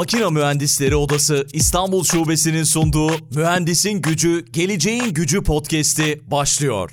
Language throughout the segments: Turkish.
Makina Mühendisleri Odası İstanbul Şubesi'nin sunduğu Mühendisin Gücü, Geleceğin Gücü podcast'i başlıyor.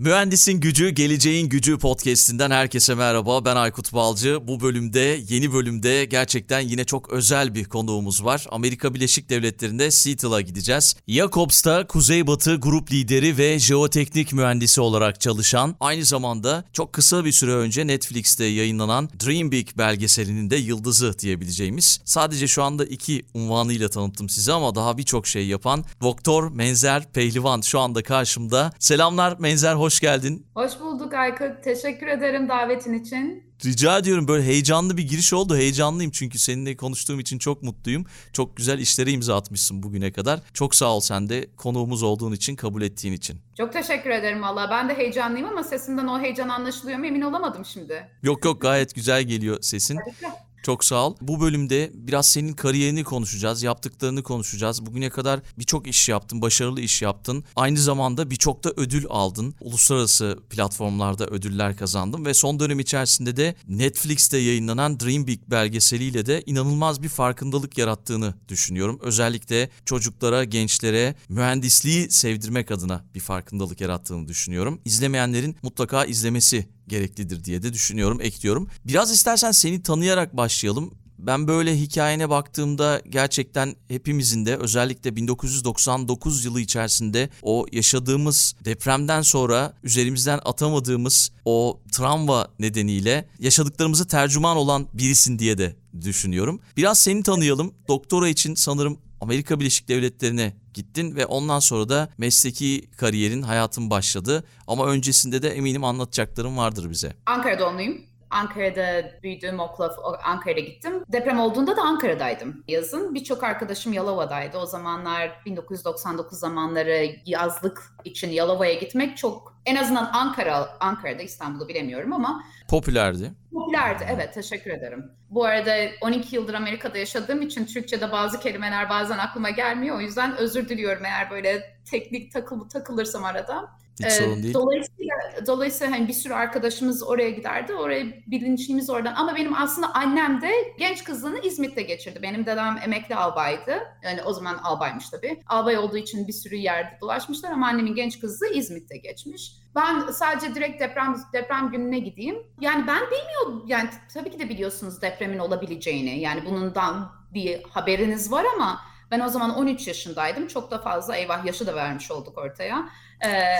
Mühendisin Gücü, Geleceğin Gücü podcast'inden herkese merhaba. Ben Aykut Balcı. Bu bölümde, yeni bölümde gerçekten yine çok özel bir konuğumuz var. Amerika Birleşik Devletleri'nde Seattle'a gideceğiz. Jacobs'ta Kuzeybatı Grup Lideri ve Jeoteknik Mühendisi olarak çalışan, aynı zamanda çok kısa bir süre önce Netflix'te yayınlanan Dream Big belgeselinin de yıldızı diyebileceğimiz. Sadece şu anda iki unvanıyla tanıttım size ama daha birçok şey yapan Doktor Menzer Pehlivan şu anda karşımda. Selamlar Menzer, hoş hoş geldin. Hoş bulduk Aykut. Teşekkür ederim davetin için. Rica ediyorum böyle heyecanlı bir giriş oldu. Heyecanlıyım çünkü seninle konuştuğum için çok mutluyum. Çok güzel işlere imza atmışsın bugüne kadar. Çok sağ ol sen de konuğumuz olduğun için, kabul ettiğin için. Çok teşekkür ederim valla. Ben de heyecanlıyım ama sesimden o heyecan anlaşılıyor mu emin olamadım şimdi. Yok yok gayet güzel geliyor sesin. Harika. Çok sağ ol. Bu bölümde biraz senin kariyerini konuşacağız, yaptıklarını konuşacağız. Bugüne kadar birçok iş yaptın, başarılı iş yaptın. Aynı zamanda birçok da ödül aldın. Uluslararası platformlarda ödüller kazandın ve son dönem içerisinde de Netflix'te yayınlanan Dream Big belgeseliyle de inanılmaz bir farkındalık yarattığını düşünüyorum. Özellikle çocuklara, gençlere mühendisliği sevdirmek adına bir farkındalık yarattığını düşünüyorum. İzlemeyenlerin mutlaka izlemesi gereklidir diye de düşünüyorum, ekliyorum. Biraz istersen seni tanıyarak başlayalım. Ben böyle hikayene baktığımda gerçekten hepimizin de özellikle 1999 yılı içerisinde o yaşadığımız depremden sonra üzerimizden atamadığımız o travma nedeniyle yaşadıklarımızı tercüman olan birisin diye de düşünüyorum. Biraz seni tanıyalım. Doktora için sanırım Amerika Birleşik Devletleri'ne gittin ve ondan sonra da mesleki kariyerin, hayatın başladı. Ama öncesinde de eminim anlatacakların vardır bize. Ankara doğumluyum. Ankara'da büyüdüm, okula Ankara'ya gittim. Deprem olduğunda da Ankara'daydım yazın. Birçok arkadaşım Yalova'daydı. O zamanlar 1999 zamanları yazlık için Yalova'ya gitmek çok en azından Ankara, Ankara'da İstanbul'u bilemiyorum ama popülerdi. Popülerdi evet teşekkür ederim. Bu arada 12 yıldır Amerika'da yaşadığım için Türkçe'de bazı kelimeler bazen aklıma gelmiyor. O yüzden özür diliyorum eğer böyle teknik takıl takılırsam arada. Hiç ee, sorun değil. Dolayısıyla, dolayısıyla hani bir sürü arkadaşımız oraya giderdi. Oraya bilinçliğimiz oradan. Ama benim aslında annem de genç kızlığını İzmit'te geçirdi. Benim dedem emekli albaydı. Yani o zaman albaymış tabii. Albay olduğu için bir sürü yerde dolaşmışlar ama annemin genç kızlığı İzmit'te geçmiş. Ben sadece direkt deprem deprem gününe gideyim. Yani ben bilmiyorum. Yani tabii ki de biliyorsunuz depremin olabileceğini. Yani bundan bir haberiniz var ama ben o zaman 13 yaşındaydım. Çok da fazla eyvah yaşı da vermiş olduk ortaya. Ee,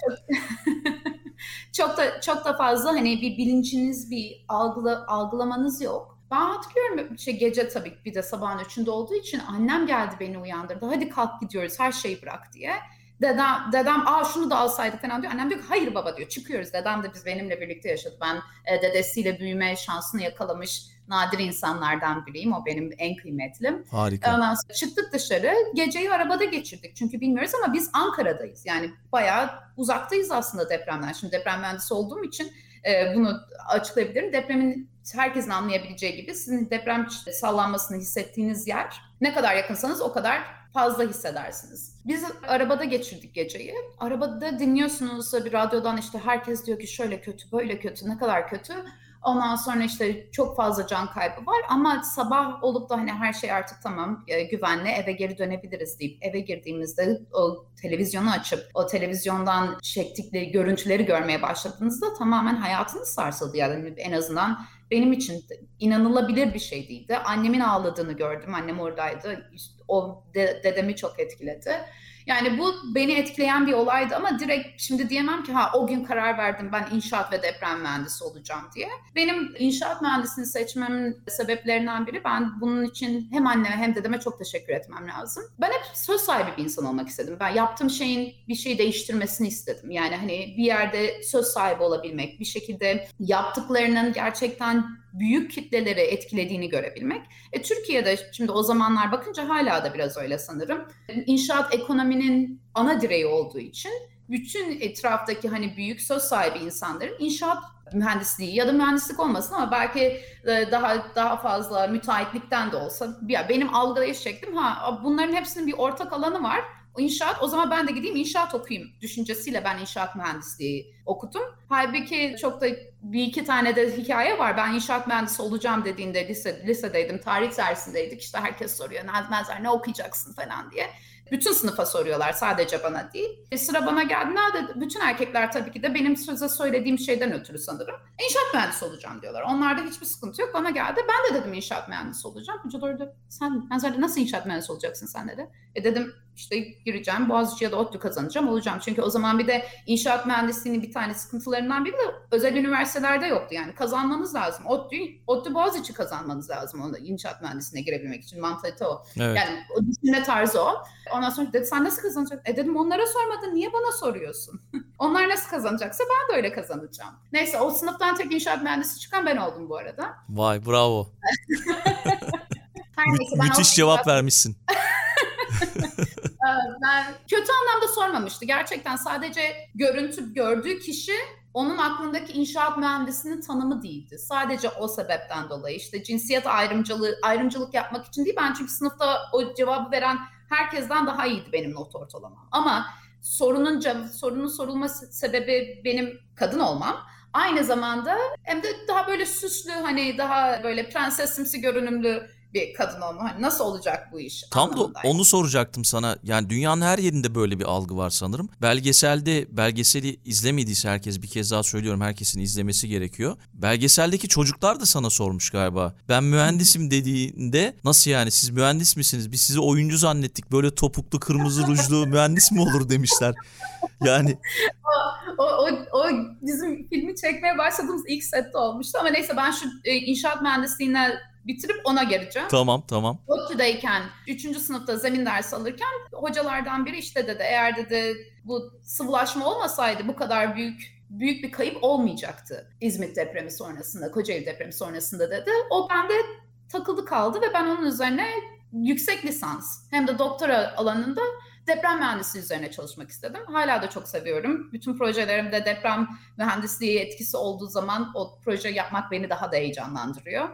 çok, çok da çok da fazla hani bir bilinciniz, bir algıla, algılamanız yok. Ben hatırlıyorum şey gece tabii bir de sabahın üçünde olduğu için annem geldi beni uyandırdı. Hadi kalk gidiyoruz her şeyi bırak diye. Dedem, dedem aa şunu da alsaydık falan diyor. Annem diyor ki hayır baba diyor çıkıyoruz. Dedem de biz benimle birlikte yaşadı. Ben e, dedesiyle büyüme şansını yakalamış nadir insanlardan biriyim. O benim en kıymetlim. Harika. Ondan sonra çıktık dışarı. Geceyi arabada geçirdik. Çünkü bilmiyoruz ama biz Ankara'dayız. Yani bayağı uzaktayız aslında depremden. Şimdi deprem mühendisi olduğum için e, bunu açıklayabilirim. Depremin herkesin anlayabileceği gibi sizin deprem sallanmasını hissettiğiniz yer ne kadar yakınsanız o kadar fazla hissedersiniz. Biz arabada geçirdik geceyi. Arabada dinliyorsunuz bir radyodan işte herkes diyor ki şöyle kötü, böyle kötü, ne kadar kötü. Ondan sonra işte çok fazla can kaybı var ama sabah olup da hani her şey artık tamam e, güvenli eve geri dönebiliriz deyip eve girdiğimizde o televizyonu açıp o televizyondan çektikleri görüntüleri görmeye başladığınızda tamamen hayatınız sarsıldı yani en azından benim için inanılabilir bir şey değildi. Annemin ağladığını gördüm. Annem oradaydı. O de, dedemi çok etkiledi. Yani bu beni etkileyen bir olaydı ama direkt şimdi diyemem ki ha o gün karar verdim ben inşaat ve deprem mühendisi olacağım diye. Benim inşaat mühendisini seçmemin sebeplerinden biri ben bunun için hem anneme hem dedeme çok teşekkür etmem lazım. Ben hep söz sahibi bir insan olmak istedim. Ben yaptığım şeyin bir şey değiştirmesini istedim. Yani hani bir yerde söz sahibi olabilmek, bir şekilde yaptıklarının gerçekten büyük kitleleri etkilediğini görebilmek. E, Türkiye'de şimdi o zamanlar bakınca hala da biraz öyle sanırım. İnşaat ekonominin ana direği olduğu için bütün etraftaki hani büyük söz sahibi insanların inşaat mühendisliği ya da mühendislik olmasın ama belki e, daha daha fazla müteahhitlikten de olsa ya benim algılayış şeklim ha bunların hepsinin bir ortak alanı var. İnşaat o zaman ben de gideyim inşaat okuyayım düşüncesiyle ben inşaat mühendisliği okudum. Halbuki çok da bir iki tane de hikaye var. Ben inşaat mühendisi olacağım dediğinde lise, lisedeydim, tarih dersindeydik. İşte herkes soruyor Nazmenzer ne okuyacaksın falan diye. Bütün sınıfa soruyorlar sadece bana değil. E sıra bana geldiğinde de bütün erkekler tabii ki de benim söze söylediğim şeyden ötürü sanırım. İnşaat mühendisi olacağım diyorlar. Onlarda hiçbir sıkıntı yok. Bana geldi. Ben de dedim inşaat mühendisi olacağım. Hoca orada sen Nazar'da nasıl inşaat mühendisi olacaksın sen dedi. E dedim işte gireceğim Boğaziçi ya da ODTÜ kazanacağım olacağım. Çünkü o zaman bir de inşaat mühendisliğinin bir tane sıkıntılarından biri de özel üniversitelerde yoktu yani. Kazanmanız lazım. ODTÜ, ODTÜ Boğaziçi kazanmanız lazım onu inşaat mühendisliğine girebilmek için. Mantalite o. Evet. Yani o düşünme tarzı o. Ondan sonra dedi sen nasıl kazanacaksın? E dedim onlara sormadın niye bana soruyorsun? Onlar nasıl kazanacaksa ben de öyle kazanacağım. Neyse o sınıftan tek inşaat mühendisi çıkan ben oldum bu arada. Vay bravo. Her neyse, Mü- müthiş cevap vermişsin. ben kötü anlamda sormamıştı. Gerçekten sadece görüntü gördüğü kişi onun aklındaki inşaat mühendisinin tanımı değildi. Sadece o sebepten dolayı işte cinsiyet ayrımcılığı ayrımcılık yapmak için değil. Ben çünkü sınıfta o cevabı veren herkesten daha iyiydi benim not ortalamam. Ama sorunun sorunun sorulması sebebi benim kadın olmam. Aynı zamanda hem de daha böyle süslü hani daha böyle prensesimsi görünümlü bir kadın olma. Hani nasıl olacak bu iş? Tam da onu soracaktım sana. Yani dünyanın her yerinde böyle bir algı var sanırım. Belgeselde belgeseli izlemediyse herkes bir kez daha söylüyorum herkesin izlemesi gerekiyor. Belgeseldeki çocuklar da sana sormuş galiba. Ben mühendisim dediğinde nasıl yani siz mühendis misiniz? Biz sizi oyuncu zannettik. Böyle topuklu kırmızı rujlu mühendis mi olur demişler. Yani o, o, o bizim filmi çekmeye başladığımız ilk sette olmuştu ama neyse ben şu e, inşaat mühendisliğine bitirip ona geleceğim. Tamam tamam. ODTÜ'deyken 3. sınıfta zemin dersi alırken hocalardan biri işte dedi eğer dedi bu sıvılaşma olmasaydı bu kadar büyük büyük bir kayıp olmayacaktı İzmit depremi sonrasında, Kocaeli depremi sonrasında dedi. O bende takıldı kaldı ve ben onun üzerine yüksek lisans hem de doktora alanında deprem mühendisliği üzerine çalışmak istedim. Hala da çok seviyorum. Bütün projelerimde deprem mühendisliği etkisi olduğu zaman o proje yapmak beni daha da heyecanlandırıyor.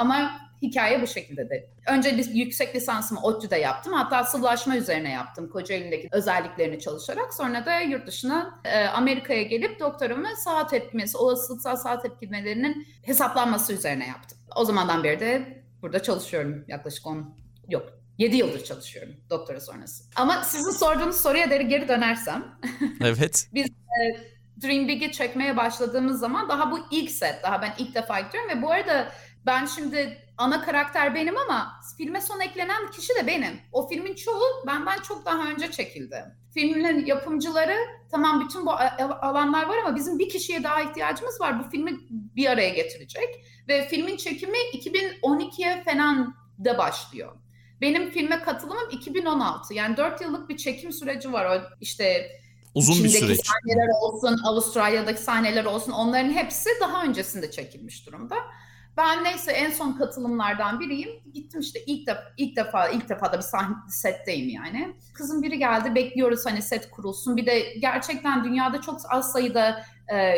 Ama hikaye bu şekilde de. Önce yüksek lisansımı ODTÜ'de yaptım. Hatta sıvılaşma üzerine yaptım Kocaeli'ndeki özelliklerini çalışarak. Sonra da yurt dışına e, Amerika'ya gelip doktoramı saha tepkimesi, olasılıksal saha tepkimelerinin hesaplanması üzerine yaptım. O zamandan beri de burada çalışıyorum yaklaşık 10, yok 7 yıldır çalışıyorum doktora sonrası. Ama sizin sorduğunuz soruya geri dönersem. Evet. biz e, Dream Big'i çekmeye başladığımız zaman daha bu ilk set. Daha ben ilk defa gidiyorum ve bu arada ben şimdi ana karakter benim ama filme son eklenen kişi de benim. O filmin çoğu benden çok daha önce çekildi. Filmin yapımcıları tamam bütün bu alanlar var ama bizim bir kişiye daha ihtiyacımız var. Bu filmi bir araya getirecek. Ve filmin çekimi 2012'ye falan da başlıyor. Benim filme katılımım 2016. Yani 4 yıllık bir çekim süreci var. O işte Uzun bir süreç. sahneler olsun, Avustralya'daki sahneler olsun onların hepsi daha öncesinde çekilmiş durumda. Ben neyse en son katılımlardan biriyim. Gittim işte ilk defa ilk defa ilk defa da bir sahne setteyim yani. Kızım biri geldi bekliyoruz hani set kurulsun. Bir de gerçekten dünyada çok az sayıda e,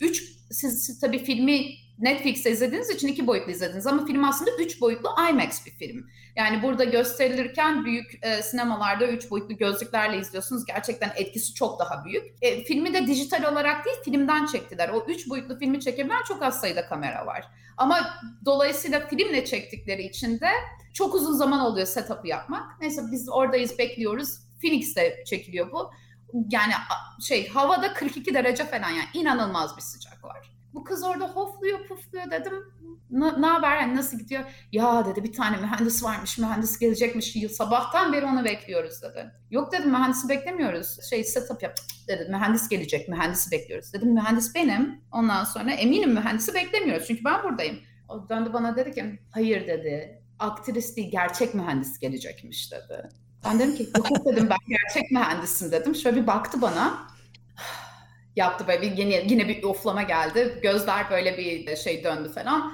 üç siz, siz tabii filmi Netflix'te izlediğiniz için iki boyutlu izlediniz ama film aslında üç boyutlu IMAX bir film. Yani burada gösterilirken büyük e, sinemalarda üç boyutlu gözlüklerle izliyorsunuz. Gerçekten etkisi çok daha büyük. E, filmi de dijital olarak değil filmden çektiler. O üç boyutlu filmi çekebilen çok az sayıda kamera var. Ama dolayısıyla filmle çektikleri için de çok uzun zaman oluyor setup'ı yapmak. Neyse biz oradayız bekliyoruz. Phoenix'te çekiliyor bu. Yani şey havada 42 derece falan yani inanılmaz bir sıcak var. Bu kız orada hofluyor pufluyor dedim. Ne haber yani nasıl gidiyor? Ya dedi bir tane mühendis varmış mühendis gelecekmiş yıl sabahtan beri onu bekliyoruz dedi. Yok dedim mühendisi beklemiyoruz. Şey setup yap dedi mühendis gelecek mühendisi bekliyoruz. Dedim mühendis benim. Ondan sonra eminim mühendisi beklemiyoruz çünkü ben buradayım. O döndü bana dedi ki hayır dedi aktris değil gerçek mühendis gelecekmiş dedi. Ben dedim ki yok dedim ben gerçek mühendisim dedim. Şöyle bir baktı bana yaptı böyle bir yine, yine bir oflama geldi. Gözler böyle bir şey döndü falan.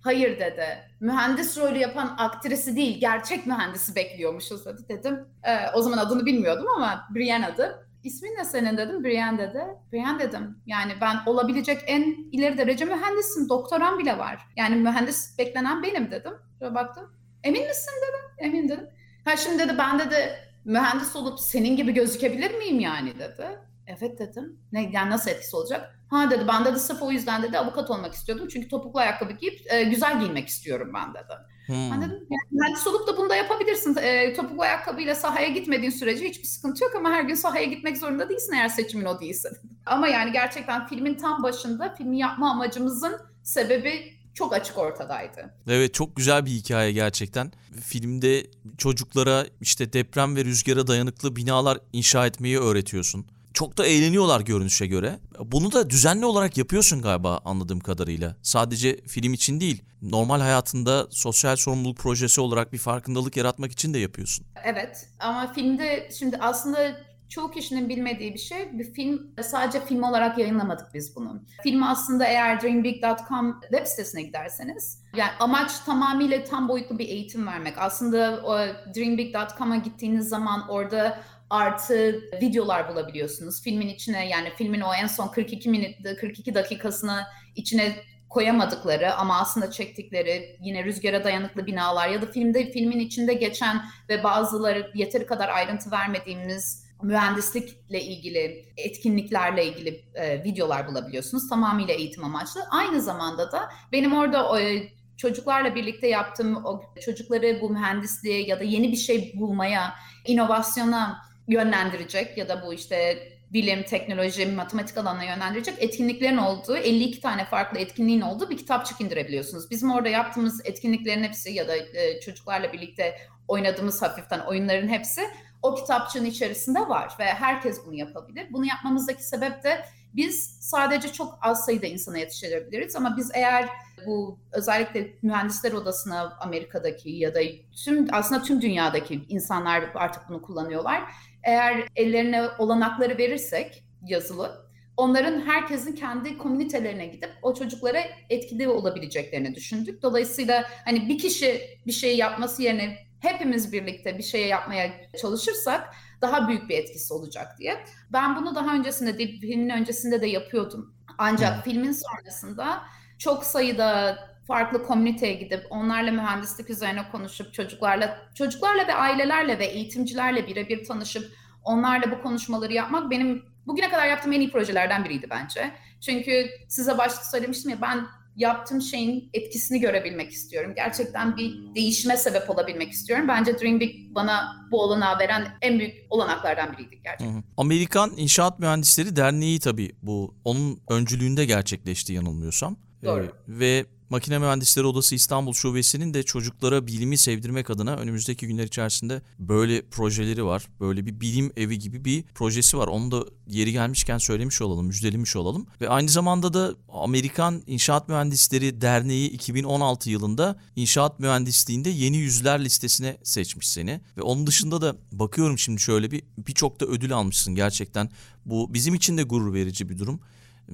Hayır dedi. Mühendis rolü yapan aktrisi değil, gerçek mühendisi bekliyormuşuz dedi. Dedim. E, o zaman adını bilmiyordum ama Brienne adı. İsmin ne senin dedim. Brienne dedi. Brienne dedim. Yani ben olabilecek en ileri derece mühendisim. Doktoram bile var. Yani mühendis beklenen benim dedim. Şöyle baktım. Emin misin dedim. Emin dedim. Ha şimdi dedi ben dedi mühendis olup senin gibi gözükebilir miyim yani dedi. Evet dedim. Ne, yani nasıl etkisi olacak? Ha dedi ben dedi sırf o yüzden dedi avukat olmak istiyordum. Çünkü topuklu ayakkabı giyip e, güzel giyinmek istiyorum ben dedi. Hmm. Ben dedim yani mühendis olup da bunu da yapabilirsin. E, topuklu ayakkabıyla sahaya gitmediğin sürece hiçbir sıkıntı yok ama her gün sahaya gitmek zorunda değilsin eğer seçimin o değilse. Ama yani gerçekten filmin tam başında filmi yapma amacımızın sebebi çok açık ortadaydı. Evet çok güzel bir hikaye gerçekten. Filmde çocuklara işte deprem ve rüzgara dayanıklı binalar inşa etmeyi öğretiyorsun. Çok da eğleniyorlar görünüşe göre. Bunu da düzenli olarak yapıyorsun galiba anladığım kadarıyla. Sadece film için değil, normal hayatında sosyal sorumluluk projesi olarak bir farkındalık yaratmak için de yapıyorsun. Evet ama filmde şimdi aslında çoğu kişinin bilmediği bir şey. Bir film sadece film olarak yayınlamadık biz bunu. Film aslında eğer dreambig.com web sitesine giderseniz yani amaç tamamıyla tam boyutlu bir eğitim vermek. Aslında o dreambig.com'a gittiğiniz zaman orada artı videolar bulabiliyorsunuz. Filmin içine yani filmin o en son 42 minut 42 dakikasını içine koyamadıkları ama aslında çektikleri yine rüzgara dayanıklı binalar ya da filmde filmin içinde geçen ve bazıları yeteri kadar ayrıntı vermediğimiz mühendislikle ilgili, etkinliklerle ilgili e, videolar bulabiliyorsunuz. Tamamıyla eğitim amaçlı. Aynı zamanda da benim orada e, çocuklarla birlikte yaptığım o çocukları bu mühendisliğe ya da yeni bir şey bulmaya, inovasyona yönlendirecek ya da bu işte bilim, teknoloji, matematik alanına yönlendirecek etkinliklerin olduğu 52 tane farklı etkinliğin olduğu bir kitapçık indirebiliyorsunuz. Bizim orada yaptığımız etkinliklerin hepsi ya da e, çocuklarla birlikte oynadığımız hafiften oyunların hepsi o kitapçığın içerisinde var ve herkes bunu yapabilir. Bunu yapmamızdaki sebep de biz sadece çok az sayıda insana yetiştirebiliriz ama biz eğer bu özellikle mühendisler odasına Amerika'daki ya da tüm aslında tüm dünyadaki insanlar artık bunu kullanıyorlar. Eğer ellerine olanakları verirsek yazılı onların herkesin kendi komünitelerine gidip o çocuklara etkili olabileceklerini düşündük. Dolayısıyla hani bir kişi bir şey yapması yerine hepimiz birlikte bir şey yapmaya çalışırsak daha büyük bir etkisi olacak diye. Ben bunu daha öncesinde de filmin öncesinde de yapıyordum. Ancak filmin sonrasında çok sayıda farklı komüniteye gidip onlarla mühendislik üzerine konuşup çocuklarla çocuklarla ve ailelerle ve eğitimcilerle birebir tanışıp onlarla bu konuşmaları yapmak benim bugüne kadar yaptığım en iyi projelerden biriydi bence. Çünkü size başta söylemiştim ya ben yaptığım şeyin etkisini görebilmek istiyorum. Gerçekten bir değişime sebep olabilmek istiyorum. Bence Dream Big bana bu olanağı veren en büyük olanaklardan biriydi gerçekten. Hı hı. Amerikan İnşaat Mühendisleri Derneği tabii bu onun öncülüğünde gerçekleşti yanılmıyorsam. Doğru. Ee, ve Makine Mühendisleri Odası İstanbul Şubesi'nin de çocuklara bilimi sevdirmek adına önümüzdeki günler içerisinde böyle projeleri var. Böyle bir bilim evi gibi bir projesi var. Onu da yeri gelmişken söylemiş olalım, müjdelemiş olalım. Ve aynı zamanda da Amerikan İnşaat Mühendisleri Derneği 2016 yılında inşaat mühendisliğinde yeni yüzler listesine seçmiş seni. Ve onun dışında da bakıyorum şimdi şöyle bir birçok da ödül almışsın gerçekten. Bu bizim için de gurur verici bir durum.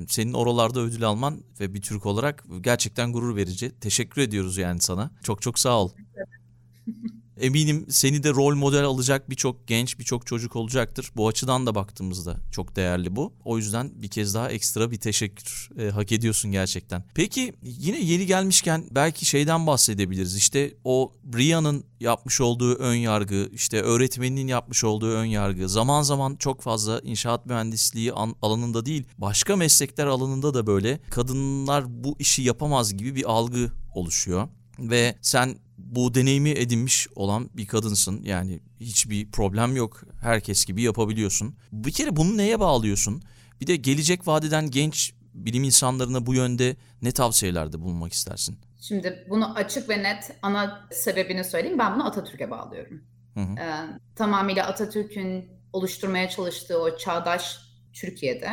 Senin oralarda ödül alman ve bir Türk olarak gerçekten gurur verici. Teşekkür ediyoruz yani sana. Çok çok sağ ol. Eminim seni de rol model alacak birçok genç, birçok çocuk olacaktır. Bu açıdan da baktığımızda çok değerli bu. O yüzden bir kez daha ekstra bir teşekkür e, hak ediyorsun gerçekten. Peki yine yeni gelmişken belki şeyden bahsedebiliriz. İşte o Brian'ın yapmış olduğu ön yargı, işte öğretmeninin yapmış olduğu ön yargı zaman zaman çok fazla inşaat mühendisliği alanında değil, başka meslekler alanında da böyle kadınlar bu işi yapamaz gibi bir algı oluşuyor ve sen bu deneyimi edinmiş olan bir kadınsın. Yani hiçbir problem yok. Herkes gibi yapabiliyorsun. Bir kere bunu neye bağlıyorsun? Bir de gelecek vadeden genç bilim insanlarına bu yönde ne tavsiyelerde bulunmak istersin? Şimdi bunu açık ve net ana sebebini söyleyeyim. Ben bunu Atatürk'e bağlıyorum. Hı hı. Ee, tamamıyla Atatürk'ün oluşturmaya çalıştığı o çağdaş Türkiye'de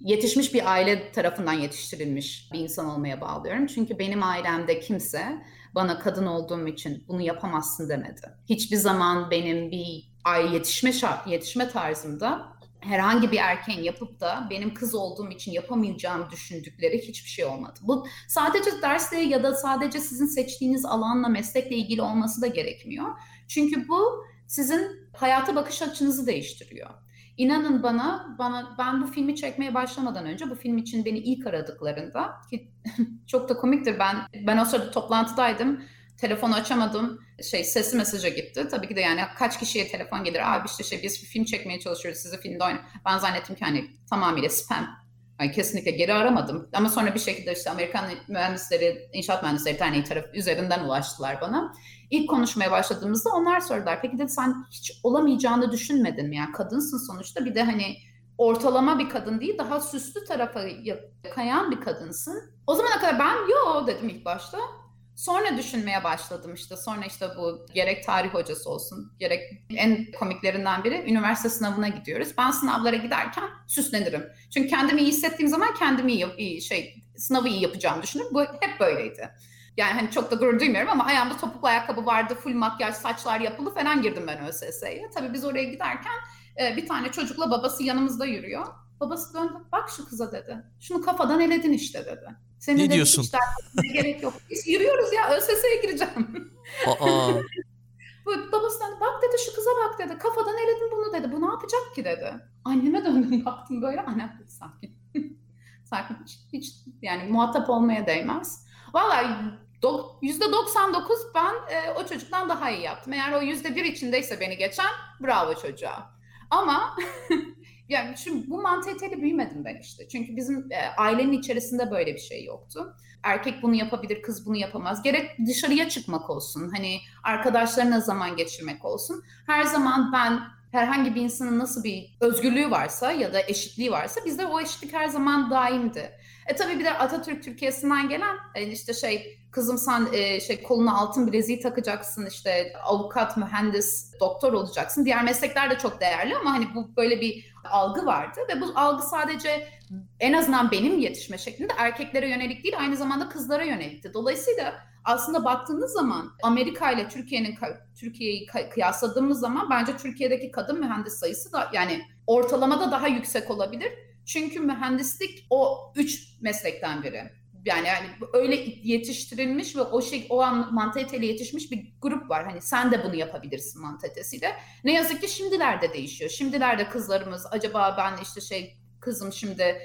yetişmiş bir aile tarafından yetiştirilmiş bir insan olmaya bağlıyorum. Çünkü benim ailemde kimse bana kadın olduğum için bunu yapamazsın demedi. Hiçbir zaman benim bir ay yetişme şart, yetişme tarzımda herhangi bir erkeğin yapıp da benim kız olduğum için yapamayacağım düşündükleri hiçbir şey olmadı. Bu sadece dersle ya da sadece sizin seçtiğiniz alanla, meslekle ilgili olması da gerekmiyor. Çünkü bu sizin hayata bakış açınızı değiştiriyor. İnanın bana, bana ben bu filmi çekmeye başlamadan önce bu film için beni ilk aradıklarında ki çok da komiktir ben ben o sırada toplantıdaydım. Telefonu açamadım. Şey sesli mesaja gitti. Tabii ki de yani kaç kişiye telefon gelir. Abi işte şey biz bir film çekmeye çalışıyoruz. Sizi filmde oynayın. Ben zannettim ki hani tamamıyla spam. Yani kesinlikle geri aramadım. Ama sonra bir şekilde işte Amerikan Mühendisleri, İnşaat Mühendisleri Derneği tarafı üzerinden ulaştılar bana. İlk konuşmaya başladığımızda onlar sordular. Peki dedi sen hiç olamayacağını düşünmedin mi? Yani kadınsın sonuçta bir de hani ortalama bir kadın değil daha süslü tarafa kayan bir kadınsın. O zamana kadar ben yo dedim ilk başta. Sonra düşünmeye başladım işte. Sonra işte bu gerek tarih hocası olsun, gerek en komiklerinden biri üniversite sınavına gidiyoruz. Ben sınavlara giderken süslenirim. Çünkü kendimi iyi hissettiğim zaman kendimi iyi, şey sınavı iyi yapacağımı düşünürüm. Bu hep böyleydi. Yani hani çok da gurur duymuyorum ama ayağımda topuklu ayakkabı vardı, full makyaj, saçlar yapılı falan girdim ben ÖSS'ye. Tabii biz oraya giderken e, bir tane çocukla babası yanımızda yürüyor. Babası döndü, bak şu kıza dedi. Şunu kafadan eledin işte dedi. Senin ne diyorsun? Hiç gerek yok. Biz yürüyoruz ya ÖSS'ye gireceğim. Aa. Bu babasından bak dedi şu kıza bak dedi. Kafadan eledin bunu dedi. Bu ne yapacak ki dedi. Anneme döndüm baktım böyle. Annem dedi sakin. sakin. Hiç, hiç yani muhatap olmaya değmez. Vallahi yüzde 99 ben e, o çocuktan daha iyi yaptım. Eğer o yüzde bir içindeyse beni geçen bravo çocuğa. Ama yani şimdi bu mantaliteli büyümedim ben işte. Çünkü bizim e, ailenin içerisinde böyle bir şey yoktu. Erkek bunu yapabilir, kız bunu yapamaz. Gerek dışarıya çıkmak olsun, hani arkadaşlarına zaman geçirmek olsun. Her zaman ben herhangi bir insanın nasıl bir özgürlüğü varsa ya da eşitliği varsa bizde o eşitlik her zaman daimdi. E tabii bir de Atatürk Türkiye'sinden gelen yani işte şey kızım sen e, şey koluna altın bileziği takacaksın işte avukat, mühendis, doktor olacaksın. Diğer meslekler de çok değerli ama hani bu böyle bir algı vardı ve bu algı sadece en azından benim yetişme şeklinde erkeklere yönelik değil aynı zamanda kızlara yönelikti. Dolayısıyla aslında baktığınız zaman Amerika ile Türkiye'nin Türkiye'yi kıyasladığımız zaman bence Türkiye'deki kadın mühendis sayısı da yani ortalamada daha yüksek olabilir. Çünkü mühendislik o üç meslekten biri. Yani yani öyle yetiştirilmiş ve o şey o an mantaliteyle yetişmiş bir grup var. Hani sen de bunu yapabilirsin mantalitesiyle. Ne yazık ki şimdilerde değişiyor. Şimdilerde kızlarımız acaba ben işte şey kızım şimdi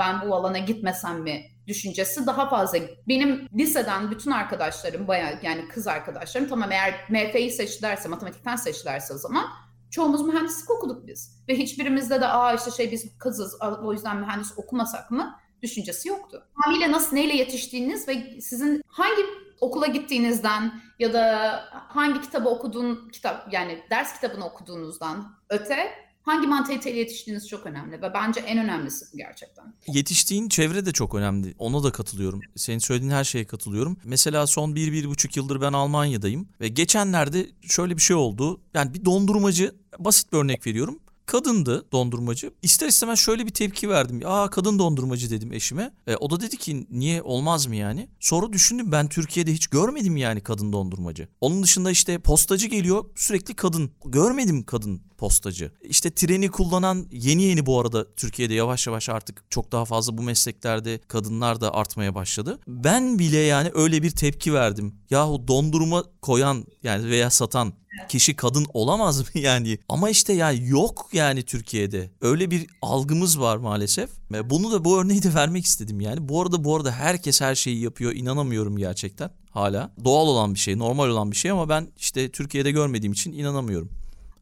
ben bu alana gitmesem mi düşüncesi daha fazla. Benim liseden bütün arkadaşlarım bayağı yani kız arkadaşlarım tamam eğer MF'yi seçtilerse matematikten seçtilerse o zaman çoğumuz mühendislik okuduk biz. Ve hiçbirimizde de aa işte şey biz kızız o yüzden mühendis okumasak mı düşüncesi yoktu. Tamamıyla nasıl neyle yetiştiğiniz ve sizin hangi okula gittiğinizden ya da hangi kitabı okuduğun kitap yani ders kitabını okuduğunuzdan öte hangi mantaliteyle yetiştiğiniz çok önemli ve bence en önemlisi gerçekten. Yetiştiğin çevre de çok önemli. Ona da katılıyorum. Senin söylediğin her şeye katılıyorum. Mesela son bir, bir buçuk yıldır ben Almanya'dayım ve geçenlerde şöyle bir şey oldu. Yani bir dondurmacı, basit bir örnek veriyorum kadındı dondurmacı. İster istemez şöyle bir tepki verdim. Aa kadın dondurmacı dedim eşime. E, o da dedi ki niye olmaz mı yani? Sonra düşündüm ben Türkiye'de hiç görmedim yani kadın dondurmacı. Onun dışında işte postacı geliyor sürekli kadın. Görmedim kadın postacı. İşte treni kullanan yeni yeni bu arada Türkiye'de yavaş yavaş artık çok daha fazla bu mesleklerde kadınlar da artmaya başladı. Ben bile yani öyle bir tepki verdim. Yahu dondurma koyan yani veya satan kişi kadın olamaz mı yani? Ama işte yani yok yani Türkiye'de. Öyle bir algımız var maalesef. Bunu da bu örneği de vermek istedim yani. Bu arada bu arada herkes her şeyi yapıyor. İnanamıyorum gerçekten hala. Doğal olan bir şey, normal olan bir şey ama ben işte Türkiye'de görmediğim için inanamıyorum.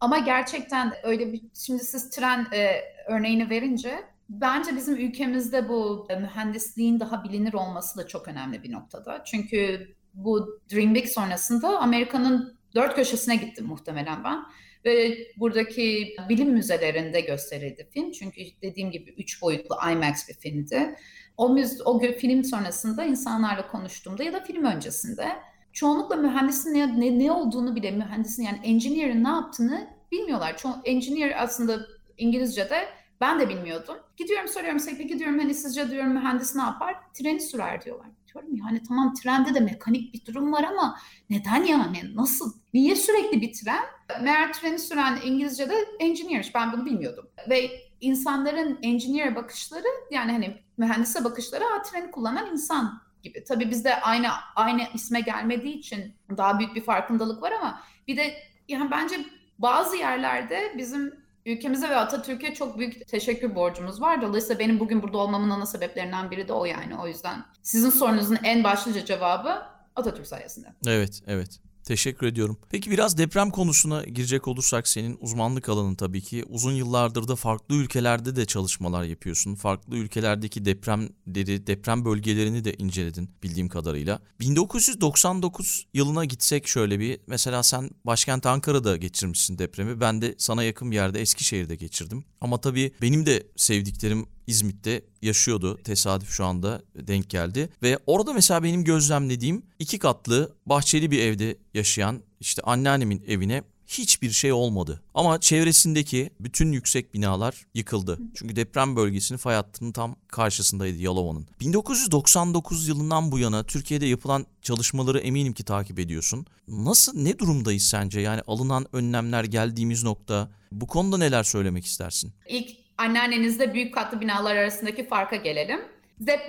Ama gerçekten öyle bir şimdi siz tren e, örneğini verince bence bizim ülkemizde bu e, mühendisliğin daha bilinir olması da çok önemli bir noktada. Çünkü bu Dream Big sonrasında Amerika'nın dört köşesine gittim muhtemelen ben. Ve buradaki bilim müzelerinde gösterildi film. Çünkü dediğim gibi üç boyutlu IMAX bir filmdi. O, müz, o film sonrasında insanlarla konuştuğumda ya da film öncesinde çoğunlukla mühendisin ne, ne, ne olduğunu bile mühendisin yani engineer'ın ne yaptığını bilmiyorlar. Ço engineer aslında İngilizce'de ben de bilmiyordum. Gidiyorum soruyorum sekre gidiyorum hani sizce diyorum mühendis ne yapar? Treni sürer diyorlar. Diyorum yani tamam trende de mekanik bir durum var ama neden yani nasıl? Niye sürekli bir tren? Meğer treni süren İngilizce'de engineer. Ben bunu bilmiyordum. Ve insanların engineer bakışları yani hani mühendise bakışları ha, treni kullanan insan gibi. Tabii bizde aynı aynı isme gelmediği için daha büyük bir farkındalık var ama bir de yani bence bazı yerlerde bizim ülkemize ve Atatürk'e çok büyük teşekkür borcumuz var. Dolayısıyla benim bugün burada olmamın ana sebeplerinden biri de o yani. O yüzden sizin sorunuzun en başlıca cevabı Atatürk sayesinde. Evet, evet. Teşekkür ediyorum. Peki biraz deprem konusuna girecek olursak senin uzmanlık alanın tabii ki. Uzun yıllardır da farklı ülkelerde de çalışmalar yapıyorsun. Farklı ülkelerdeki depremleri, deprem bölgelerini de inceledin bildiğim kadarıyla. 1999 yılına gitsek şöyle bir mesela sen başkent Ankara'da geçirmişsin depremi. Ben de sana yakın bir yerde Eskişehir'de geçirdim. Ama tabii benim de sevdiklerim İzmit'te yaşıyordu. Tesadüf şu anda denk geldi. Ve orada mesela benim gözlemlediğim iki katlı bahçeli bir evde yaşayan işte anneannemin evine hiçbir şey olmadı. Ama çevresindeki bütün yüksek binalar yıkıldı. Çünkü deprem bölgesinin fay hattının tam karşısındaydı Yalova'nın. 1999 yılından bu yana Türkiye'de yapılan çalışmaları eminim ki takip ediyorsun. Nasıl ne durumdayız sence? Yani alınan önlemler geldiğimiz nokta bu konuda neler söylemek istersin? İlk anneannenizle büyük katlı binalar arasındaki farka gelelim.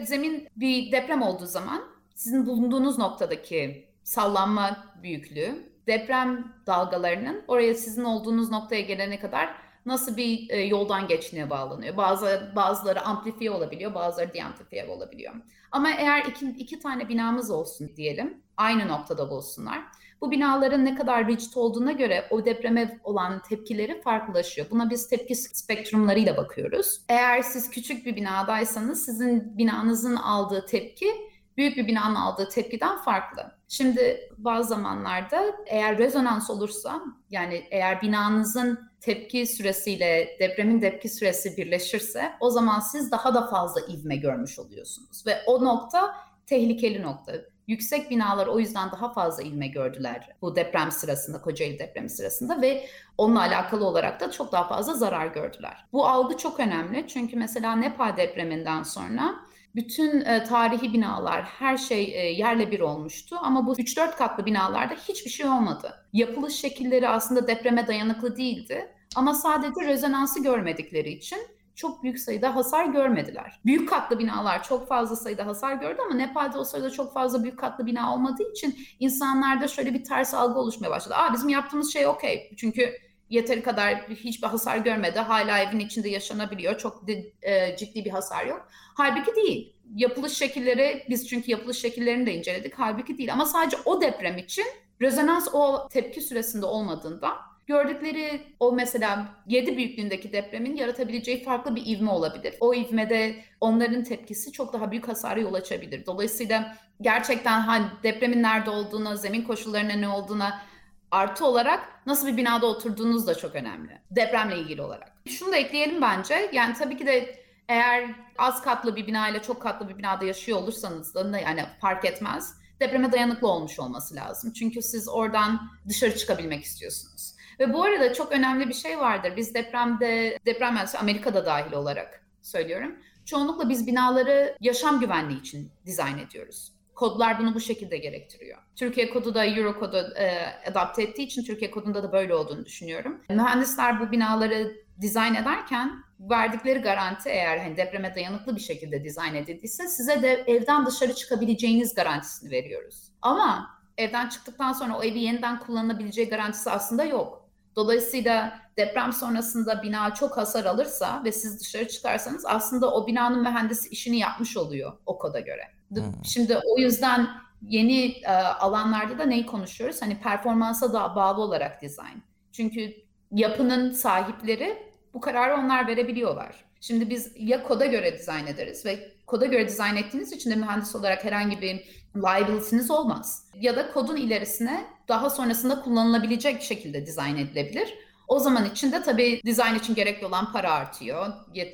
Zemin bir deprem olduğu zaman sizin bulunduğunuz noktadaki sallanma büyüklüğü, deprem dalgalarının oraya sizin olduğunuz noktaya gelene kadar nasıl bir e, yoldan geçtiğine bağlanıyor. Bazı bazıları amplifiye olabiliyor, bazıları deamplifiye olabiliyor. Ama eğer iki, iki tane binamız olsun diyelim, aynı noktada olsunlar. Bu binaların ne kadar rigid olduğuna göre o depreme olan tepkileri farklılaşıyor. Buna biz tepki spektrumlarıyla bakıyoruz. Eğer siz küçük bir binadaysanız sizin binanızın aldığı tepki büyük bir binanın aldığı tepkiden farklı. Şimdi bazı zamanlarda eğer rezonans olursa yani eğer binanızın tepki süresiyle depremin tepki süresi birleşirse o zaman siz daha da fazla ivme görmüş oluyorsunuz ve o nokta tehlikeli nokta. Yüksek binalar o yüzden daha fazla ilme gördüler bu deprem sırasında, Kocaeli depremi sırasında ve onunla alakalı olarak da çok daha fazla zarar gördüler. Bu algı çok önemli çünkü mesela Nepal depreminden sonra bütün e, tarihi binalar, her şey e, yerle bir olmuştu ama bu 3-4 katlı binalarda hiçbir şey olmadı. Yapılış şekilleri aslında depreme dayanıklı değildi ama sadece rezonansı görmedikleri için çok büyük sayıda hasar görmediler. Büyük katlı binalar çok fazla sayıda hasar gördü ama Nepal'de o sırada çok fazla büyük katlı bina olmadığı için insanlarda şöyle bir ters algı oluşmaya başladı. Aa bizim yaptığımız şey okey. Çünkü yeteri kadar hiçbir hasar görmedi. Hala evin içinde yaşanabiliyor. Çok de, e, ciddi bir hasar yok. Halbuki değil. Yapılış şekilleri biz çünkü yapılış şekillerini de inceledik. Halbuki değil ama sadece o deprem için rezonans o tepki süresinde olmadığında gördükleri o mesela 7 büyüklüğündeki depremin yaratabileceği farklı bir ivme olabilir. O ivmede onların tepkisi çok daha büyük hasara yol açabilir. Dolayısıyla gerçekten hani depremin nerede olduğuna, zemin koşullarına ne olduğuna artı olarak nasıl bir binada oturduğunuz da çok önemli. Depremle ilgili olarak. Şunu da ekleyelim bence. Yani tabii ki de eğer az katlı bir bina ile çok katlı bir binada yaşıyor olursanız da yani fark etmez. Depreme dayanıklı olmuş olması lazım. Çünkü siz oradan dışarı çıkabilmek istiyorsunuz. Ve bu arada çok önemli bir şey vardır. Biz depremde, deprem mühendisi Amerika'da dahil olarak söylüyorum. Çoğunlukla biz binaları yaşam güvenliği için dizayn ediyoruz. Kodlar bunu bu şekilde gerektiriyor. Türkiye kodu da Euro kodu e, adapte ettiği için Türkiye kodunda da böyle olduğunu düşünüyorum. Mühendisler bu binaları dizayn ederken verdikleri garanti eğer hani depreme dayanıklı bir şekilde dizayn edildiyse size de evden dışarı çıkabileceğiniz garantisini veriyoruz. Ama evden çıktıktan sonra o evi yeniden kullanılabileceği garantisi aslında yok. Dolayısıyla deprem sonrasında bina çok hasar alırsa ve siz dışarı çıkarsanız aslında o binanın mühendisi işini yapmış oluyor o koda göre. Hmm. Şimdi o yüzden yeni e, alanlarda da neyi konuşuyoruz? Hani performansa da bağlı olarak dizayn. Çünkü yapının sahipleri bu kararı onlar verebiliyorlar. Şimdi biz ya koda göre dizayn ederiz ve koda göre dizayn ettiğiniz için de mühendis olarak herhangi bir liability'niz olmaz. Ya da kodun ilerisine daha sonrasında kullanılabilecek şekilde dizayn edilebilir. O zaman için de tabii dizayn için gerekli olan para artıyor.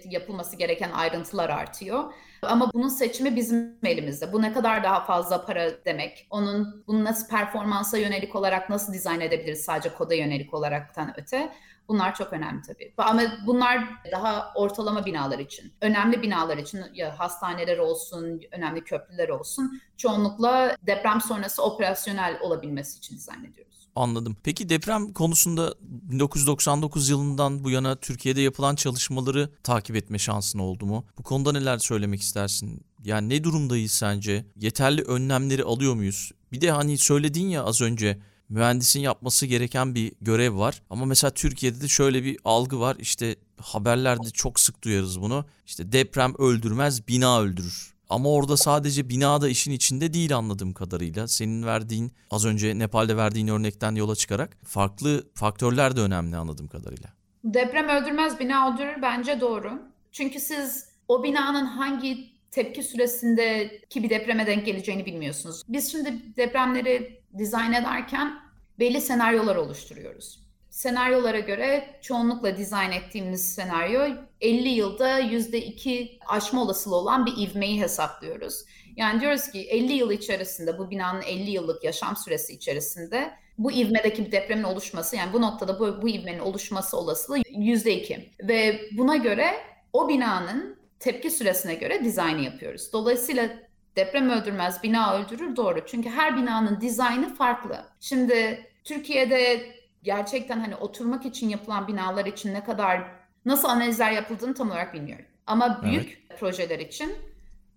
Yapılması gereken ayrıntılar artıyor. Ama bunun seçimi bizim elimizde. Bu ne kadar daha fazla para demek? Onun bunu nasıl performansa yönelik olarak nasıl dizayn edebiliriz sadece koda yönelik olaraktan öte? Bunlar çok önemli tabii. Ama bunlar daha ortalama binalar için. Önemli binalar için ya hastaneler olsun, önemli köprüler olsun çoğunlukla deprem sonrası operasyonel olabilmesi için dizayn ediyoruz. Anladım. Peki deprem konusunda 1999 yılından bu yana Türkiye'de yapılan çalışmaları takip etme şansın oldu mu? Bu konuda neler söylemek istersin? Yani ne durumdayız sence? Yeterli önlemleri alıyor muyuz? Bir de hani söyledin ya az önce mühendisin yapması gereken bir görev var. Ama mesela Türkiye'de de şöyle bir algı var. İşte haberlerde çok sık duyarız bunu. İşte deprem öldürmez, bina öldürür. Ama orada sadece bina da işin içinde değil anladığım kadarıyla. Senin verdiğin az önce Nepal'de verdiğin örnekten yola çıkarak farklı faktörler de önemli anladığım kadarıyla. Deprem öldürmez bina öldürür bence doğru. Çünkü siz o binanın hangi tepki süresindeki bir depreme denk geleceğini bilmiyorsunuz. Biz şimdi depremleri dizayn ederken belli senaryolar oluşturuyoruz. Senaryolara göre çoğunlukla dizayn ettiğimiz senaryo 50 yılda %2 aşma olasılığı olan bir ivmeyi hesaplıyoruz. Yani diyoruz ki 50 yıl içerisinde bu binanın 50 yıllık yaşam süresi içerisinde bu ivmedeki bir depremin oluşması yani bu noktada bu, bu ivmenin oluşması olasılığı %2 ve buna göre o binanın tepki süresine göre dizaynı yapıyoruz. Dolayısıyla deprem öldürmez, bina öldürür doğru. Çünkü her binanın dizaynı farklı. Şimdi Türkiye'de gerçekten hani oturmak için yapılan binalar için ne kadar nasıl analizler yapıldığını tam olarak bilmiyorum. Ama büyük evet. projeler için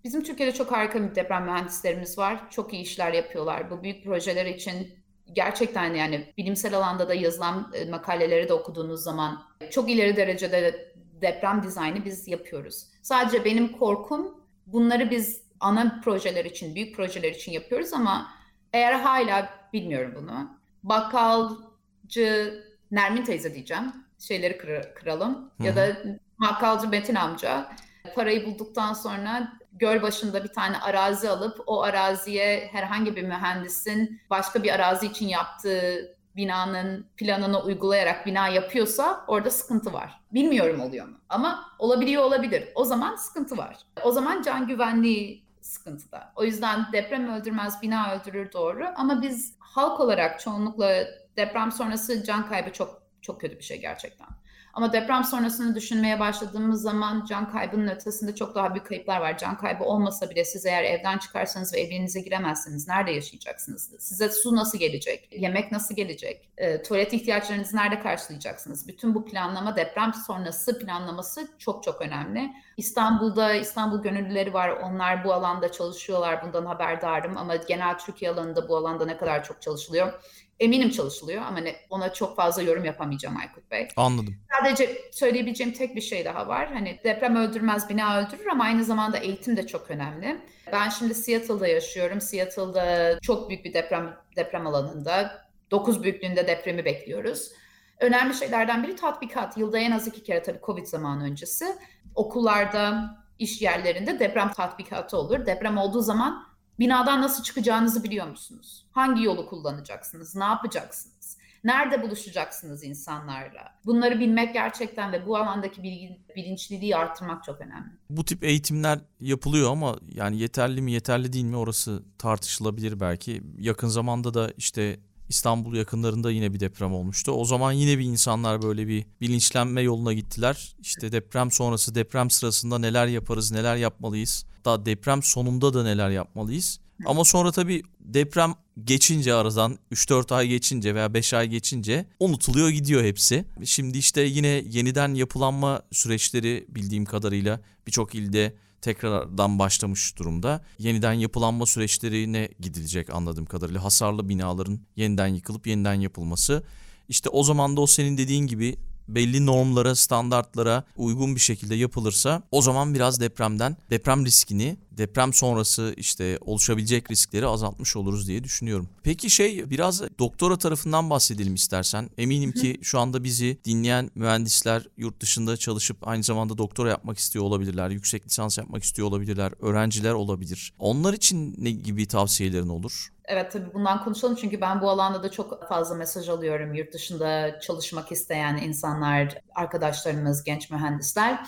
bizim Türkiye'de çok harika bir deprem mühendislerimiz var. Çok iyi işler yapıyorlar. Bu büyük projeler için gerçekten yani bilimsel alanda da yazılan e, makaleleri de okuduğunuz zaman çok ileri derecede deprem dizaynı biz yapıyoruz. Sadece benim korkum bunları biz ana projeler için, büyük projeler için yapıyoruz ama eğer hala bilmiyorum bunu. Bakkalcı Nermin teyze diyeceğim. Şeyleri kır, kıralım. Hı-hı. Ya da bakkalcı Metin amca parayı bulduktan sonra göl başında bir tane arazi alıp o araziye herhangi bir mühendisin başka bir arazi için yaptığı binanın planını uygulayarak bina yapıyorsa orada sıkıntı var. Bilmiyorum oluyor mu ama olabiliyor olabilir. O zaman sıkıntı var. O zaman can güvenliği sıkıntıda. O yüzden deprem öldürmez, bina öldürür doğru ama biz halk olarak çoğunlukla deprem sonrası can kaybı çok çok kötü bir şey gerçekten. Ama deprem sonrasını düşünmeye başladığımız zaman can kaybının ötesinde çok daha büyük kayıplar var. Can kaybı olmasa bile siz eğer evden çıkarsanız ve evinize giremezseniz nerede yaşayacaksınız? Size su nasıl gelecek? Yemek nasıl gelecek? E, tuvalet ihtiyaçlarınızı nerede karşılayacaksınız? Bütün bu planlama deprem sonrası planlaması çok çok önemli. İstanbul'da İstanbul gönüllüleri var. Onlar bu alanda çalışıyorlar. Bundan haberdarım ama genel Türkiye alanında bu alanda ne kadar çok çalışılıyor eminim çalışılıyor ama ne, ona çok fazla yorum yapamayacağım Aykut Bey. Anladım. Sadece söyleyebileceğim tek bir şey daha var. Hani deprem öldürmez bina öldürür ama aynı zamanda eğitim de çok önemli. Ben şimdi Seattle'da yaşıyorum. Seattle'da çok büyük bir deprem deprem alanında 9 büyüklüğünde depremi bekliyoruz. Önemli şeylerden biri tatbikat. Yılda en az iki kere tabii Covid zamanı öncesi. Okullarda, iş yerlerinde deprem tatbikatı olur. Deprem olduğu zaman Binadan nasıl çıkacağınızı biliyor musunuz? Hangi yolu kullanacaksınız? Ne yapacaksınız? Nerede buluşacaksınız insanlarla? Bunları bilmek gerçekten ve bu alandaki bilgi, bilinçliliği arttırmak çok önemli. Bu tip eğitimler yapılıyor ama yani yeterli mi yeterli değil mi orası tartışılabilir belki. Yakın zamanda da işte İstanbul yakınlarında yine bir deprem olmuştu. O zaman yine bir insanlar böyle bir bilinçlenme yoluna gittiler. İşte deprem sonrası, deprem sırasında neler yaparız, neler yapmalıyız? Hatta deprem sonunda da neler yapmalıyız? Ama sonra tabii deprem geçince aradan 3-4 ay geçince veya 5 ay geçince unutuluyor gidiyor hepsi. Şimdi işte yine yeniden yapılanma süreçleri bildiğim kadarıyla birçok ilde tekrardan başlamış durumda. Yeniden yapılanma süreçlerine gidilecek anladığım kadarıyla. Hasarlı binaların yeniden yıkılıp yeniden yapılması. İşte o zaman da o senin dediğin gibi belli normlara, standartlara uygun bir şekilde yapılırsa o zaman biraz depremden, deprem riskini, deprem sonrası işte oluşabilecek riskleri azaltmış oluruz diye düşünüyorum. Peki şey biraz doktora tarafından bahsedelim istersen. Eminim ki şu anda bizi dinleyen mühendisler yurt dışında çalışıp aynı zamanda doktora yapmak istiyor olabilirler, yüksek lisans yapmak istiyor olabilirler, öğrenciler olabilir. Onlar için ne gibi tavsiyelerin olur? Evet tabii bundan konuşalım çünkü ben bu alanda da çok fazla mesaj alıyorum. Yurt dışında çalışmak isteyen insanlar, arkadaşlarımız, genç mühendisler.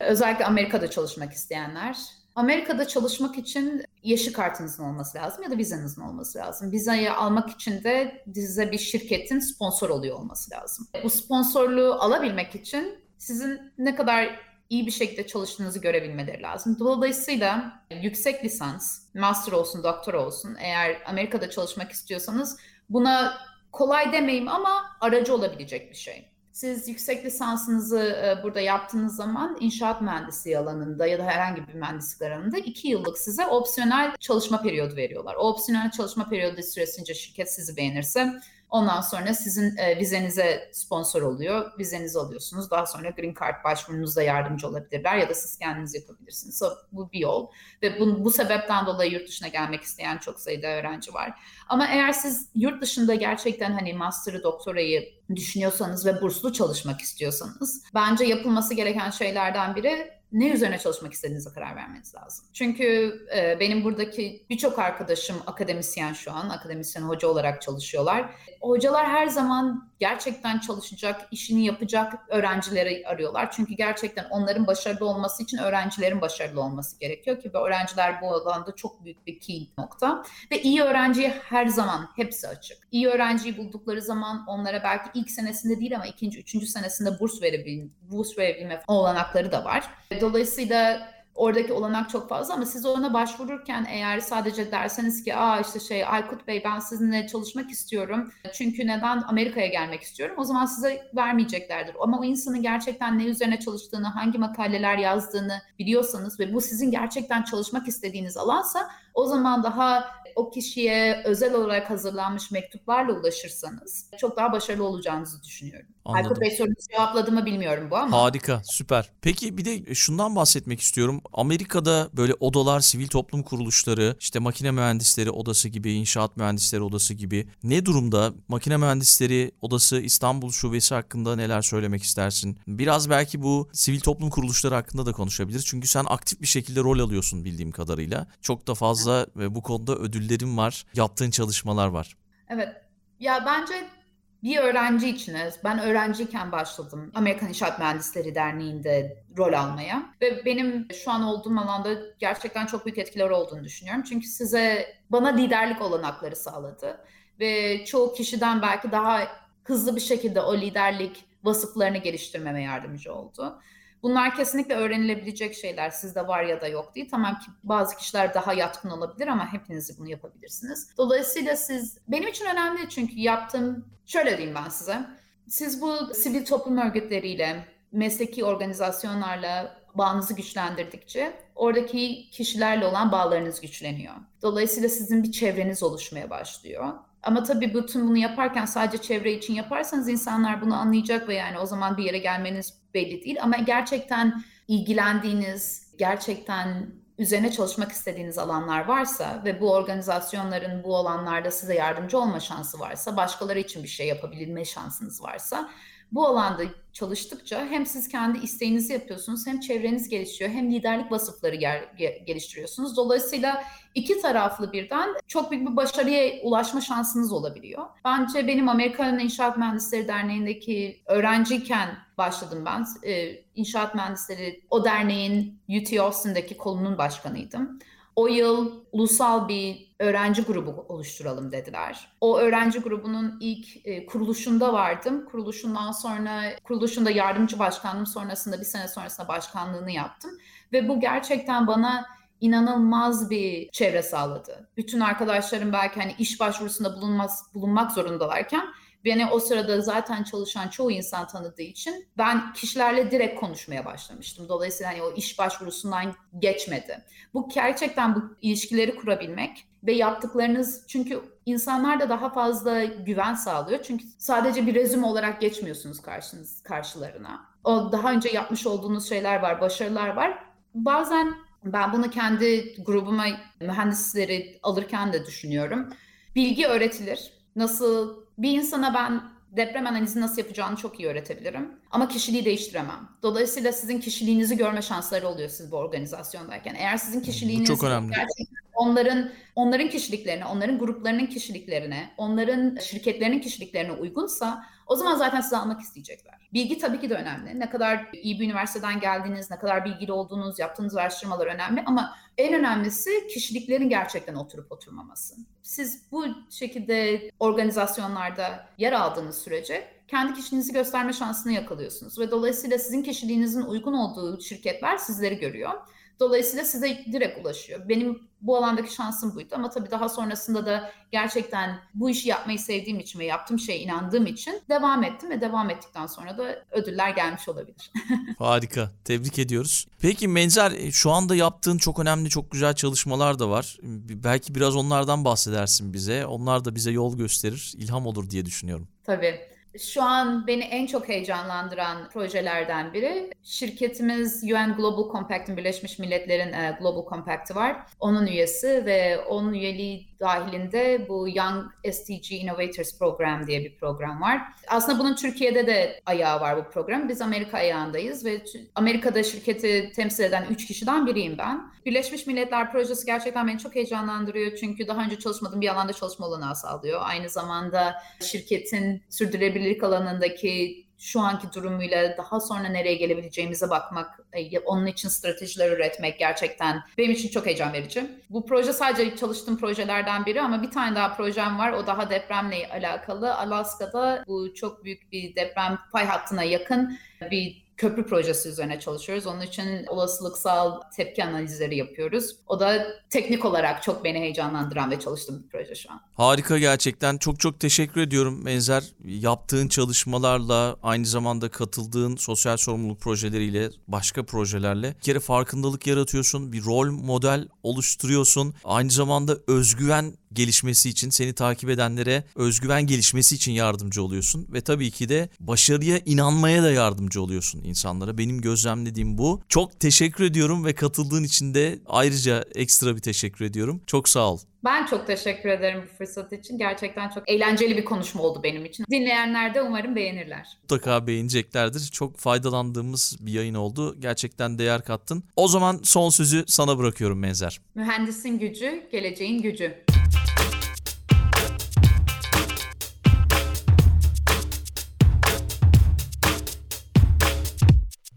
Özellikle Amerika'da çalışmak isteyenler. Amerika'da çalışmak için yeşil kartınızın olması lazım ya da vizenizin olması lazım. Vizeyi almak için de size bir şirketin sponsor oluyor olması lazım. Bu sponsorluğu alabilmek için sizin ne kadar iyi bir şekilde çalıştığınızı görebilmeleri lazım. Dolayısıyla yüksek lisans, master olsun, doktor olsun eğer Amerika'da çalışmak istiyorsanız buna kolay demeyeyim ama aracı olabilecek bir şey. Siz yüksek lisansınızı e, burada yaptığınız zaman inşaat mühendisliği alanında ya da herhangi bir mühendislik alanında iki yıllık size opsiyonel çalışma periyodu veriyorlar. O opsiyonel çalışma periyodu süresince şirket sizi beğenirse Ondan sonra sizin e, vizenize sponsor oluyor. Vizenizi alıyorsunuz. Daha sonra Green Card başvurunuzda yardımcı olabilirler ya da siz kendiniz yapabilirsiniz. So, bu bir yol ve bu, bu sebepten dolayı yurt dışına gelmek isteyen çok sayıda öğrenci var. Ama eğer siz yurt dışında gerçekten hani master'ı, doktorayı düşünüyorsanız ve burslu çalışmak istiyorsanız bence yapılması gereken şeylerden biri ne üzerine çalışmak istediğinize karar vermeniz lazım. Çünkü e, benim buradaki birçok arkadaşım akademisyen şu an, akademisyen hoca olarak çalışıyorlar. Hocalar her zaman gerçekten çalışacak, işini yapacak öğrencileri arıyorlar. Çünkü gerçekten onların başarılı olması için öğrencilerin başarılı olması gerekiyor ki ve öğrenciler bu alanda çok büyük bir key nokta. Ve iyi öğrenciye her zaman hepsi açık. İyi öğrenciyi buldukları zaman onlara belki ilk senesinde değil ama ikinci, üçüncü senesinde burs verebilme, burs verebilme olanakları da var. Dolayısıyla oradaki olanak çok fazla ama siz ona başvururken eğer sadece derseniz ki aa işte şey Aykut Bey ben sizinle çalışmak istiyorum çünkü neden Amerika'ya gelmek istiyorum o zaman size vermeyeceklerdir. Ama o insanın gerçekten ne üzerine çalıştığını, hangi makaleler yazdığını biliyorsanız ve bu sizin gerçekten çalışmak istediğiniz alansa o zaman daha o kişiye özel olarak hazırlanmış mektuplarla ulaşırsanız çok daha başarılı olacağınızı düşünüyorum. Anladım. Aykut Bey sorunuzu cevapladı mı bilmiyorum bu ama. Harika, süper. Peki bir de şundan bahsetmek istiyorum. Amerika'da böyle odalar, sivil toplum kuruluşları, işte makine mühendisleri odası gibi, inşaat mühendisleri odası gibi ne durumda? Makine mühendisleri odası İstanbul şubesi hakkında neler söylemek istersin? Biraz belki bu sivil toplum kuruluşları hakkında da konuşabiliriz. Çünkü sen aktif bir şekilde rol alıyorsun bildiğim kadarıyla. Çok da fazla ve bu konuda ödüllerin var, yaptığın çalışmalar var. Evet. Ya bence bir öğrenci için, ben öğrenciyken başladım Amerikan İnşaat Mühendisleri Derneği'nde rol almaya ve benim şu an olduğum alanda gerçekten çok büyük etkiler olduğunu düşünüyorum. Çünkü size bana liderlik olanakları sağladı ve çoğu kişiden belki daha hızlı bir şekilde o liderlik vasıflarını geliştirmeme yardımcı oldu. Bunlar kesinlikle öğrenilebilecek şeyler. Sizde var ya da yok değil. Tamam ki bazı kişiler daha yatkın olabilir ama hepiniz bunu yapabilirsiniz. Dolayısıyla siz benim için önemli çünkü yaptığım şöyle diyeyim ben size. Siz bu sivil toplum örgütleriyle, mesleki organizasyonlarla bağınızı güçlendirdikçe oradaki kişilerle olan bağlarınız güçleniyor. Dolayısıyla sizin bir çevreniz oluşmaya başlıyor. Ama tabii bütün bunu yaparken sadece çevre için yaparsanız insanlar bunu anlayacak ve yani o zaman bir yere gelmeniz belli değil. Ama gerçekten ilgilendiğiniz, gerçekten üzerine çalışmak istediğiniz alanlar varsa ve bu organizasyonların bu alanlarda size yardımcı olma şansı varsa, başkaları için bir şey yapabilme şansınız varsa bu alanda çalıştıkça hem siz kendi isteğinizi yapıyorsunuz hem çevreniz gelişiyor hem liderlik vasıfları geliştiriyorsunuz. Dolayısıyla iki taraflı birden çok büyük bir başarıya ulaşma şansınız olabiliyor. Bence benim Amerikan İnşaat Mühendisleri Derneği'ndeki öğrenciyken başladım ben. Ee, İnşaat Mühendisleri o derneğin UT Austin'daki kolunun başkanıydım. O yıl ulusal bir öğrenci grubu oluşturalım dediler. O öğrenci grubunun ilk e, kuruluşunda vardım. Kuruluşundan sonra kuruluşunda yardımcı başkanlığım sonrasında bir sene sonrasında başkanlığını yaptım ve bu gerçekten bana inanılmaz bir çevre sağladı. Bütün arkadaşlarım belki hani iş başvurusunda bulunmaz, bulunmak zorundalarken Beni o sırada zaten çalışan çoğu insan tanıdığı için ben kişilerle direkt konuşmaya başlamıştım. Dolayısıyla hani o iş başvurusundan geçmedi. Bu gerçekten bu ilişkileri kurabilmek ve yaptıklarınız çünkü insanlar da daha fazla güven sağlıyor. Çünkü sadece bir rezüme olarak geçmiyorsunuz karşınız karşılarına. O daha önce yapmış olduğunuz şeyler var, başarılar var. Bazen ben bunu kendi grubuma mühendisleri alırken de düşünüyorum. Bilgi öğretilir. Nasıl bir insana ben deprem analizi nasıl yapacağını çok iyi öğretebilirim. Ama kişiliği değiştiremem. Dolayısıyla sizin kişiliğinizi görme şansları oluyor siz bu organizasyondayken. Eğer sizin kişiliğiniz çok önemli. gerçekten onların onların kişiliklerine, onların gruplarının kişiliklerine, onların şirketlerinin kişiliklerine uygunsa o zaman zaten sizi almak isteyecekler. Bilgi tabii ki de önemli. Ne kadar iyi bir üniversiteden geldiğiniz, ne kadar bilgili olduğunuz, yaptığınız araştırmalar önemli ama en önemlisi kişiliklerin gerçekten oturup oturmaması. Siz bu şekilde organizasyonlarda yer aldığınız sürece kendi kişiliğinizi gösterme şansını yakalıyorsunuz ve dolayısıyla sizin kişiliğinizin uygun olduğu şirketler sizleri görüyor. Dolayısıyla size direkt ulaşıyor. Benim bu alandaki şansım buydu ama tabii daha sonrasında da gerçekten bu işi yapmayı sevdiğim için ve yaptığım şeye inandığım için devam ettim ve devam ettikten sonra da ödüller gelmiş olabilir. Harika. Tebrik ediyoruz. Peki Menzer e, şu anda yaptığın çok önemli çok güzel çalışmalar da var. Belki biraz onlardan bahsedersin bize. Onlar da bize yol gösterir, ilham olur diye düşünüyorum. Tabii. Şu an beni en çok heyecanlandıran projelerden biri şirketimiz UN Global Compact'in Birleşmiş Milletler'in e, Global Compact'ı var. Onun üyesi ve onun üyeliği dahilinde bu Young SDG Innovators Program diye bir program var. Aslında bunun Türkiye'de de ayağı var bu program. Biz Amerika ayağındayız ve Amerika'da şirketi temsil eden 3 kişiden biriyim ben. Birleşmiş Milletler projesi gerçekten beni çok heyecanlandırıyor çünkü daha önce çalışmadığım bir alanda çalışma olanağı sağlıyor. Aynı zamanda şirketin sürdürülebilirlik alanındaki şu anki durumuyla daha sonra nereye gelebileceğimize bakmak, e, onun için stratejiler üretmek gerçekten benim için çok heyecan verici. Bu proje sadece çalıştığım projelerden biri ama bir tane daha projem var. O daha depremle alakalı. Alaska'da bu çok büyük bir deprem pay hattına yakın bir köprü projesi üzerine çalışıyoruz. Onun için olasılıksal tepki analizleri yapıyoruz. O da teknik olarak çok beni heyecanlandıran ve çalıştığım bir proje şu an. Harika gerçekten. Çok çok teşekkür ediyorum Benzer. Yaptığın çalışmalarla, aynı zamanda katıldığın sosyal sorumluluk projeleriyle, başka projelerle bir kere farkındalık yaratıyorsun. Bir rol model oluşturuyorsun. Aynı zamanda özgüven gelişmesi için seni takip edenlere özgüven gelişmesi için yardımcı oluyorsun ve tabii ki de başarıya inanmaya da yardımcı oluyorsun insanlara. Benim gözlemlediğim bu. Çok teşekkür ediyorum ve katıldığın için de ayrıca ekstra bir teşekkür ediyorum. Çok sağ ol. Ben çok teşekkür ederim bu fırsat için. Gerçekten çok eğlenceli bir konuşma oldu benim için. Dinleyenler de umarım beğenirler. Mutlaka beğeneceklerdir. Çok faydalandığımız bir yayın oldu. Gerçekten değer kattın. O zaman son sözü sana bırakıyorum Menzer. Mühendisin gücü, geleceğin gücü.